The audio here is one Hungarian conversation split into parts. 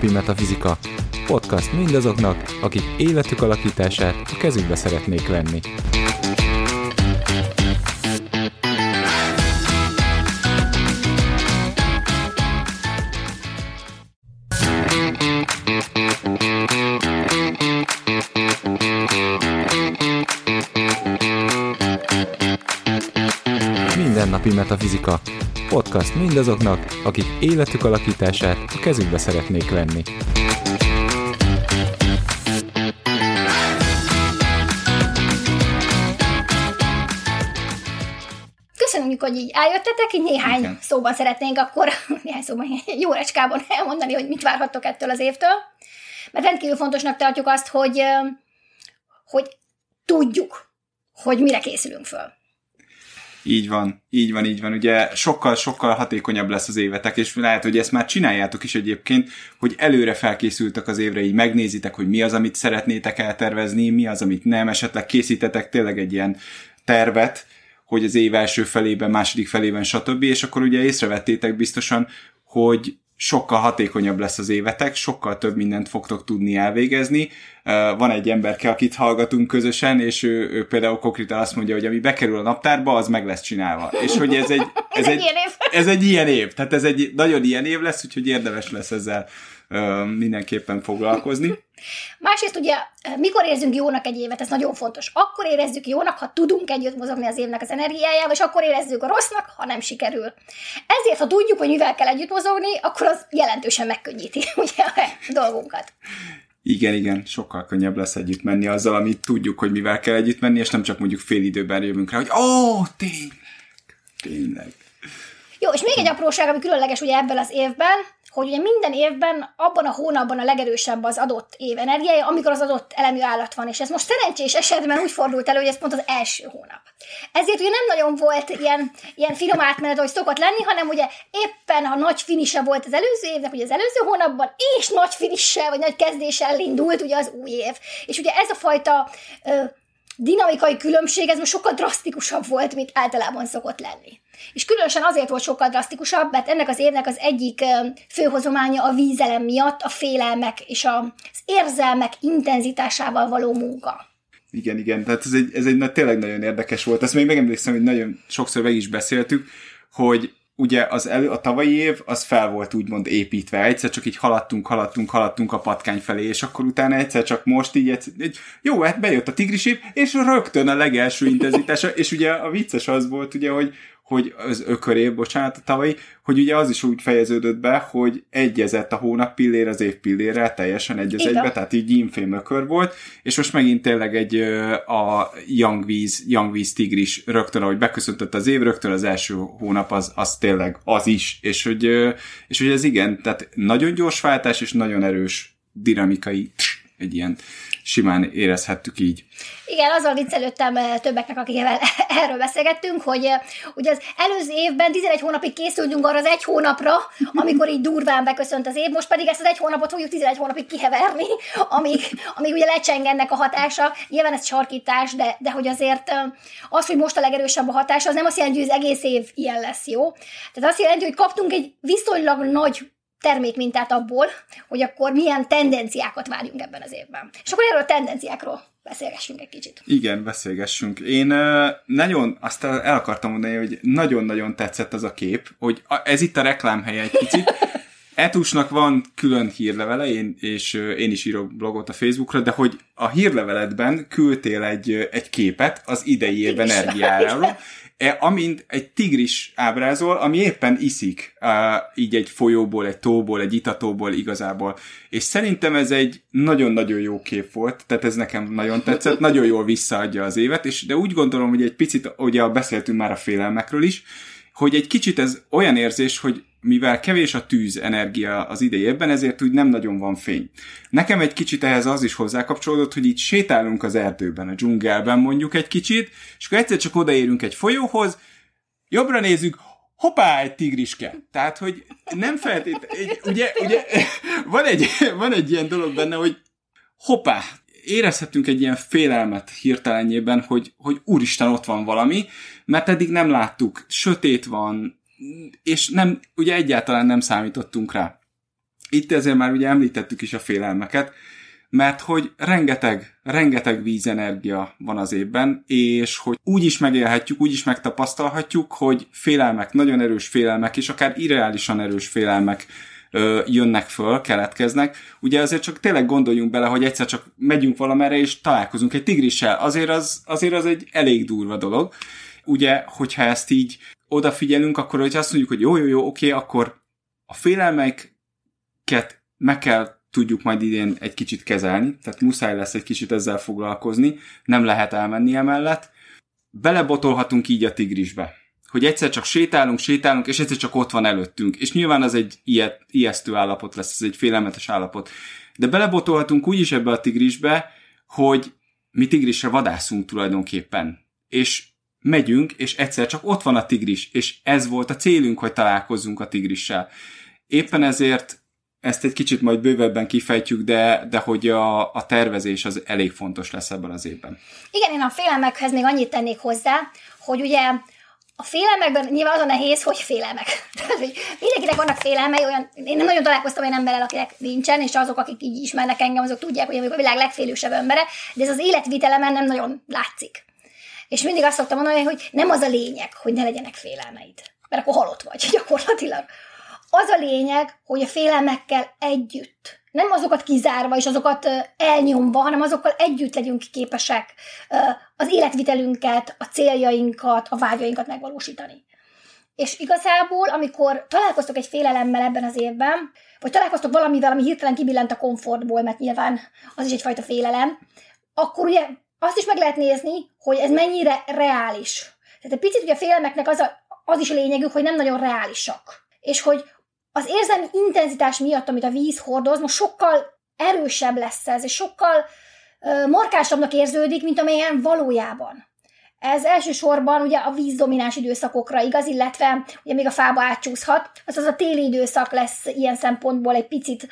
Mindennapi Metafizika. Podcast mindazoknak, akik életük alakítását a kezükbe szeretnék venni. Mindennapi Metafizika. Podcast mindazoknak, akik életük alakítását a kezükbe szeretnék venni. Köszönjük, hogy így eljöttetek, így néhány Igen. szóban szeretnénk akkor, néhány szóban, jó recskában elmondani, hogy mit várhattok ettől az évtől. Mert rendkívül fontosnak tartjuk azt, hogy, hogy tudjuk, hogy mire készülünk föl. Így van, így van, így van. Ugye sokkal-sokkal hatékonyabb lesz az évetek, és lehet, hogy ezt már csináljátok is egyébként, hogy előre felkészültek az évre, így megnézitek, hogy mi az, amit szeretnétek eltervezni, mi az, amit nem, esetleg készítetek tényleg egy ilyen tervet, hogy az év első felében, második felében, stb. És akkor ugye észrevettétek biztosan, hogy sokkal hatékonyabb lesz az évetek, sokkal több mindent fogtok tudni elvégezni. Van egy emberke, akit hallgatunk közösen, és ő, ő például konkrétan azt mondja, hogy ami bekerül a naptárba, az meg lesz csinálva. És hogy ez egy, Ez egy ilyen év. ez egy ilyen év, tehát ez egy nagyon ilyen év lesz, úgyhogy érdemes lesz ezzel mindenképpen foglalkozni. Másrészt ugye, mikor érzünk jónak egy évet, ez nagyon fontos. Akkor érezzük jónak, ha tudunk együtt mozogni az évnek az energiájával, és akkor érezzük rossznak, ha nem sikerül. Ezért, ha tudjuk, hogy mivel kell együtt mozogni, akkor az jelentősen megkönnyíti ugye, a dolgunkat. Igen, igen, sokkal könnyebb lesz együtt menni azzal, amit tudjuk, hogy mivel kell együtt menni, és nem csak mondjuk fél időben jövünk rá, hogy ó, tényleg, tényleg. Jó, és még egy apróság, ami különleges ugye ebből az évben, hogy ugye minden évben abban a hónapban a legerősebb az adott év energiája, amikor az adott elemű állat van, és ez most szerencsés esetben úgy fordult elő, hogy ez pont az első hónap. Ezért ugye nem nagyon volt ilyen, ilyen finom átmenet, hogy szokott lenni, hanem ugye éppen a nagy finise volt az előző évnek, ugye az előző hónapban, és nagy finissel, vagy nagy kezdéssel indult ugye az új év. És ugye ez a fajta ö, dinamikai különbség, ez most sokkal drasztikusabb volt, mint általában szokott lenni. És különösen azért volt sokkal drasztikusabb, mert ennek az évnek az egyik főhozománya a vízelem miatt a félelmek és a- az érzelmek intenzitásával való munka. Igen, igen, tehát ez egy, ez egy tényleg nagyon érdekes volt. Ezt még megemlékszem, hogy nagyon sokszor meg is beszéltük, hogy ugye az elő, a tavalyi év az fel volt úgymond építve. Egyszer csak így haladtunk, haladtunk, haladtunk a patkány felé, és akkor utána egyszer csak most így, egyszer, egy, jó, hát bejött a tigris év, és rögtön a legelső intenzitása, és ugye a vicces az volt, ugye, hogy hogy az ökörév, bocsánat, tavalyi, hogy ugye az is úgy fejeződött be, hogy egyezett a hónap pillér az év pillérrel, teljesen egy az egybe, tehát így infém ökör volt, és most megint tényleg egy a Young Víz, Young Víz tigris rögtön, ahogy beköszöntött az év, rögtön az első hónap az, az tényleg az is, és hogy, és hogy ez igen, tehát nagyon gyors váltás, és nagyon erős dinamikai, egy ilyen simán érezhettük így. Igen, azzal viccelődtem eh, többeknek, akikkel erről beszélgettünk, hogy eh, ugye az előző évben 11 hónapig készültünk arra az egy hónapra, amikor így durván beköszönt az év, most pedig ezt az egy hónapot fogjuk 11 hónapig kiheverni, amíg, amíg ugye lecseng ennek a hatása. Nyilván ez sarkítás, de, de hogy azért eh, az, hogy most a legerősebb a hatása, az nem azt jelenti, hogy az egész év ilyen lesz, jó? Tehát azt jelenti, hogy kaptunk egy viszonylag nagy termékmintát abból, hogy akkor milyen tendenciákat várjunk ebben az évben. És akkor erről a tendenciákról beszélgessünk egy kicsit. Igen, beszélgessünk. Én nagyon, azt el akartam mondani, hogy nagyon-nagyon tetszett az a kép, hogy ez itt a reklámhelye egy picit. Etusnak van külön hírlevele, én, és én is írok blogot a Facebookra, de hogy a hírleveledben küldtél egy, egy képet az idei év energiájáról, amint egy tigris ábrázol, ami éppen iszik, így egy folyóból, egy tóból, egy itatóból igazából. És szerintem ez egy nagyon-nagyon jó kép volt, tehát ez nekem nagyon tetszett, nagyon jól visszaadja az évet, és de úgy gondolom, hogy egy picit, ugye beszéltünk már a félelmekről is, hogy egy kicsit ez olyan érzés, hogy mivel kevés a tűz energia az idei ezért úgy nem nagyon van fény. Nekem egy kicsit ehhez az is hozzákapcsolódott, hogy így sétálunk az erdőben, a dzsungelben mondjuk egy kicsit, és akkor egyszer csak odaérünk egy folyóhoz, jobbra nézzük, hoppá, egy tigriske. Tehát, hogy nem feltétlenül, ugye, ugye van, egy, van egy ilyen dolog benne, hogy hoppá, érezhetünk egy ilyen félelmet hirtelenjében, hogy, hogy úristen, ott van valami, mert eddig nem láttuk, sötét van, és nem, ugye egyáltalán nem számítottunk rá. Itt ezért már ugye említettük is a félelmeket, mert hogy rengeteg, rengeteg vízenergia van az évben, és hogy úgy is megélhetjük, úgy is megtapasztalhatjuk, hogy félelmek, nagyon erős félelmek, és akár irreálisan erős félelmek jönnek föl, keletkeznek. Ugye azért csak tényleg gondoljunk bele, hogy egyszer csak megyünk valamerre, és találkozunk egy tigrissel. Azért az, azért az egy elég durva dolog. Ugye, hogyha ezt így odafigyelünk, akkor hogy azt mondjuk, hogy jó, jó, jó, oké, akkor a félelmeiket meg kell tudjuk majd idén egy kicsit kezelni, tehát muszáj lesz egy kicsit ezzel foglalkozni, nem lehet elmenni emellett. Belebotolhatunk így a tigrisbe, hogy egyszer csak sétálunk, sétálunk, és egyszer csak ott van előttünk. És nyilván az egy ilyet, ijesztő állapot lesz, ez egy félelmetes állapot. De belebotolhatunk úgy is ebbe a tigrisbe, hogy mi tigrisre vadászunk tulajdonképpen. És megyünk, és egyszer csak ott van a tigris, és ez volt a célunk, hogy találkozzunk a tigrissel. Éppen ezért ezt egy kicsit majd bővebben kifejtjük, de, de hogy a, a tervezés az elég fontos lesz ebben az évben. Igen, én a félelmekhez még annyit tennék hozzá, hogy ugye a félelmekben nyilván az a nehéz, hogy félelmek. Tehát, hogy mindenkinek vannak félelmei, olyan, én nem nagyon találkoztam olyan emberrel, akinek nincsen, és azok, akik így ismernek engem, azok tudják, hogy én a világ legfélősebb embere, de ez az életvitelemen nem nagyon látszik. És mindig azt szoktam mondani, hogy nem az a lényeg, hogy ne legyenek félelmeid. Mert akkor halott vagy gyakorlatilag. Az a lényeg, hogy a félelmekkel együtt, nem azokat kizárva és azokat elnyomva, hanem azokkal együtt legyünk képesek az életvitelünket, a céljainkat, a vágyainkat megvalósítani. És igazából, amikor találkoztok egy félelemmel ebben az évben, vagy találkoztok valamivel, ami hirtelen kibillent a komfortból, mert nyilván az is egyfajta félelem, akkor ugye azt is meg lehet nézni, hogy ez mennyire reális. Tehát egy picit ugye a félelmeknek az, a, az is a lényegük, hogy nem nagyon reálisak. És hogy az érzelmi intenzitás miatt, amit a víz hordoz, most sokkal erősebb lesz ez, és sokkal uh, markásabbnak érződik, mint amilyen valójában. Ez elsősorban ugye a vízdomináns időszakokra igaz, illetve ugye még a fába átcsúszhat, azaz a téli időszak lesz ilyen szempontból egy picit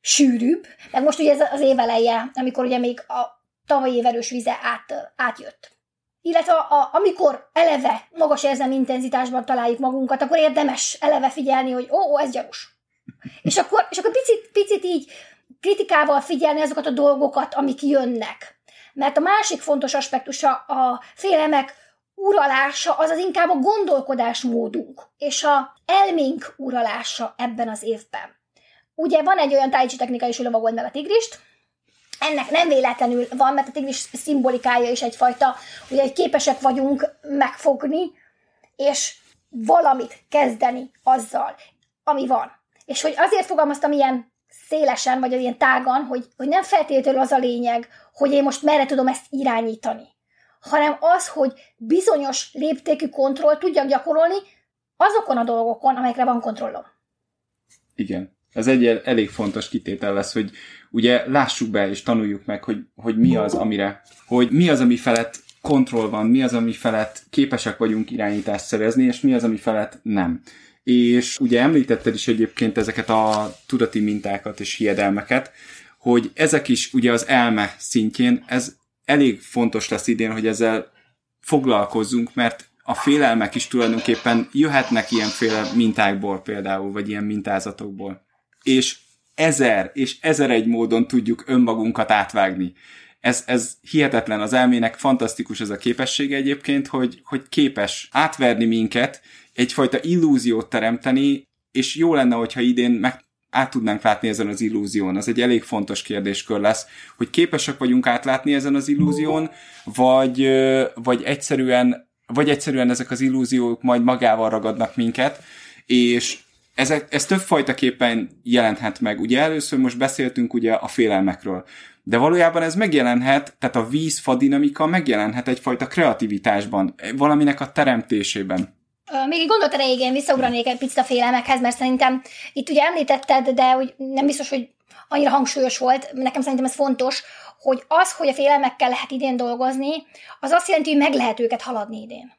sűrűbb, meg most ugye ez az év eleje, amikor ugye még a tavalyi év erős vize át, átjött. Illetve a, a, amikor eleve magas érzelmi intenzitásban találjuk magunkat, akkor érdemes eleve figyelni, hogy ó, ó ez gyanús. És akkor, és akkor picit, picit így kritikával figyelni azokat a dolgokat, amik jönnek. Mert a másik fontos aspektusa a félelmek uralása, az az inkább a gondolkodásmódunk, és a elménk uralása ebben az évben. Ugye van egy olyan tájcsi technika is, hogy a tigrist, ennek nem véletlenül van, mert a tigris szimbolikája is egyfajta, ugye képesek vagyunk megfogni, és valamit kezdeni azzal, ami van. És hogy azért fogalmaztam ilyen szélesen, vagy ilyen tágan, hogy, hogy nem feltétlenül az a lényeg, hogy én most merre tudom ezt irányítani, hanem az, hogy bizonyos léptékű kontroll tudjak gyakorolni azokon a dolgokon, amelyekre van kontrollom. Igen. Ez egy elég fontos kitétel lesz, hogy ugye lássuk be és tanuljuk meg, hogy, hogy mi az, amire, hogy mi az, ami felett kontroll van, mi az, ami felett képesek vagyunk irányítást szerezni, és mi az, ami felett nem. És ugye említetted is egyébként ezeket a tudati mintákat és hiedelmeket, hogy ezek is ugye az elme szintjén, ez elég fontos lesz idén, hogy ezzel foglalkozzunk, mert a félelmek is tulajdonképpen jöhetnek ilyenféle mintákból például, vagy ilyen mintázatokból és ezer és ezer egy módon tudjuk önmagunkat átvágni. Ez, ez hihetetlen az elmének, fantasztikus ez a képessége egyébként, hogy, hogy képes átverni minket, egyfajta illúziót teremteni, és jó lenne, hogyha idén meg át tudnánk látni ezen az illúzión. Az egy elég fontos kérdéskör lesz, hogy képesek vagyunk átlátni ezen az illúzión, vagy, vagy egyszerűen vagy egyszerűen ezek az illúziók majd magával ragadnak minket, és ezek, ez többfajtaképpen jelenthet meg. Ugye először most beszéltünk ugye a félelmekről, de valójában ez megjelenhet, tehát a víz-fa dinamika megjelenhet egyfajta kreativitásban, valaminek a teremtésében. Még egy gondolat erejéig én visszaugranék egy picit a félelmekhez, mert szerintem itt ugye említetted, de hogy nem biztos, hogy annyira hangsúlyos volt, nekem szerintem ez fontos, hogy az, hogy a félelmekkel lehet idén dolgozni, az azt jelenti, hogy meg lehet őket haladni idén.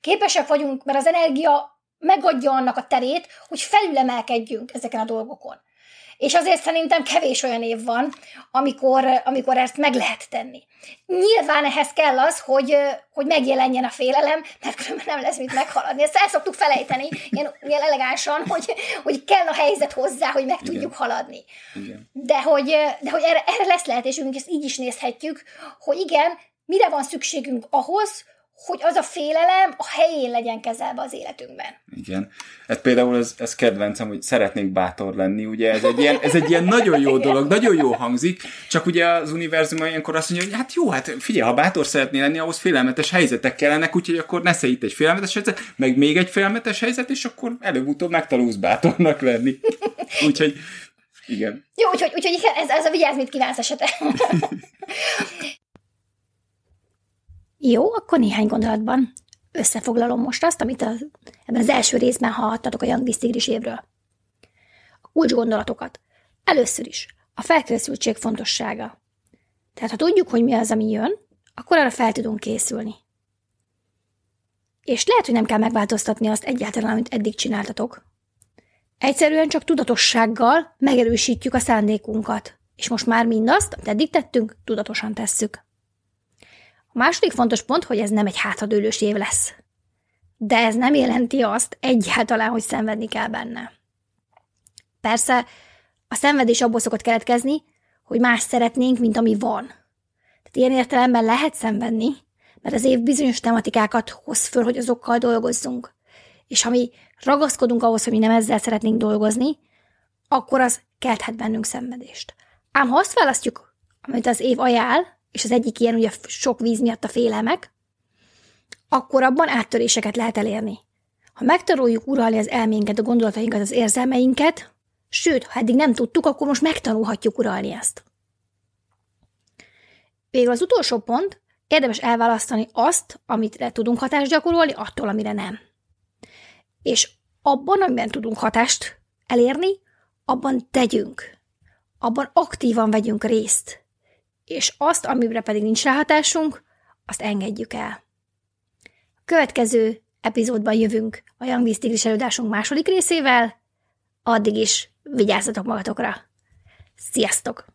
Képesek vagyunk, mert az energia megadja annak a terét, hogy felülemelkedjünk ezeken a dolgokon. És azért szerintem kevés olyan év van, amikor, amikor ezt meg lehet tenni. Nyilván ehhez kell az, hogy, hogy megjelenjen a félelem, mert különben nem lesz mit meghaladni. Ezt el szoktuk felejteni, ilyen, ilyen elegánsan, hogy, hogy kell a helyzet hozzá, hogy meg Igen. tudjuk haladni. Igen. De hogy, de hogy erre, erre lesz lehetőségünk, ezt így is nézhetjük, hogy igen, mire van szükségünk ahhoz, hogy az a félelem a helyén legyen kezelve az életünkben. Igen. Hát például ez, ez kedvencem, hogy szeretnék bátor lenni, ugye ez egy, ilyen, ez egy ilyen nagyon jó dolog, nagyon jó hangzik, csak ugye az univerzum ilyenkor azt mondja, hogy hát jó, hát figyelj, ha bátor szeretnél lenni, ahhoz félelmetes helyzetek kellenek, úgyhogy akkor ne itt egy félelmetes helyzet, meg még egy félelmetes helyzet, és akkor előbb-utóbb megtanulsz bátornak lenni. Úgyhogy igen. Jó, úgyhogy, úgyhogy ez, ez a vigyázz, mit kívánsz esete. Jó, akkor néhány gondolatban összefoglalom most azt, amit az, ebben az első részben hallhattatok a Young Tigris évről. A kulcs gondolatokat. Először is a felkészültség fontossága. Tehát ha tudjuk, hogy mi az, ami jön, akkor arra fel tudunk készülni. És lehet, hogy nem kell megváltoztatni azt egyáltalán, amit eddig csináltatok. Egyszerűen csak tudatossággal megerősítjük a szándékunkat, és most már mindazt, amit eddig tettünk, tudatosan tesszük. A második fontos pont, hogy ez nem egy hátradőlős év lesz. De ez nem jelenti azt egyáltalán, hogy szenvedni kell benne. Persze, a szenvedés abból szokott keletkezni, hogy más szeretnénk, mint ami van. Tehát ilyen értelemben lehet szenvedni, mert az év bizonyos tematikákat hoz föl, hogy azokkal dolgozzunk. És ha mi ragaszkodunk ahhoz, hogy mi nem ezzel szeretnénk dolgozni, akkor az kelthet bennünk szenvedést. Ám ha azt választjuk, amit az év ajánl, és az egyik ilyen ugye sok víz miatt a félelmek, akkor abban áttöréseket lehet elérni. Ha megtanuljuk uralni az elménket, a gondolatainkat, az érzelmeinket, sőt, ha eddig nem tudtuk, akkor most megtanulhatjuk uralni ezt. Végül az utolsó pont, érdemes elválasztani azt, amit tudunk hatást gyakorolni, attól, amire nem. És abban, amiben tudunk hatást elérni, abban tegyünk. Abban aktívan vegyünk részt és azt, amire pedig nincs ráhatásunk, azt engedjük el. A következő epizódban jövünk a Young Beast Tigris előadásunk második részével, addig is vigyázzatok magatokra. Sziasztok!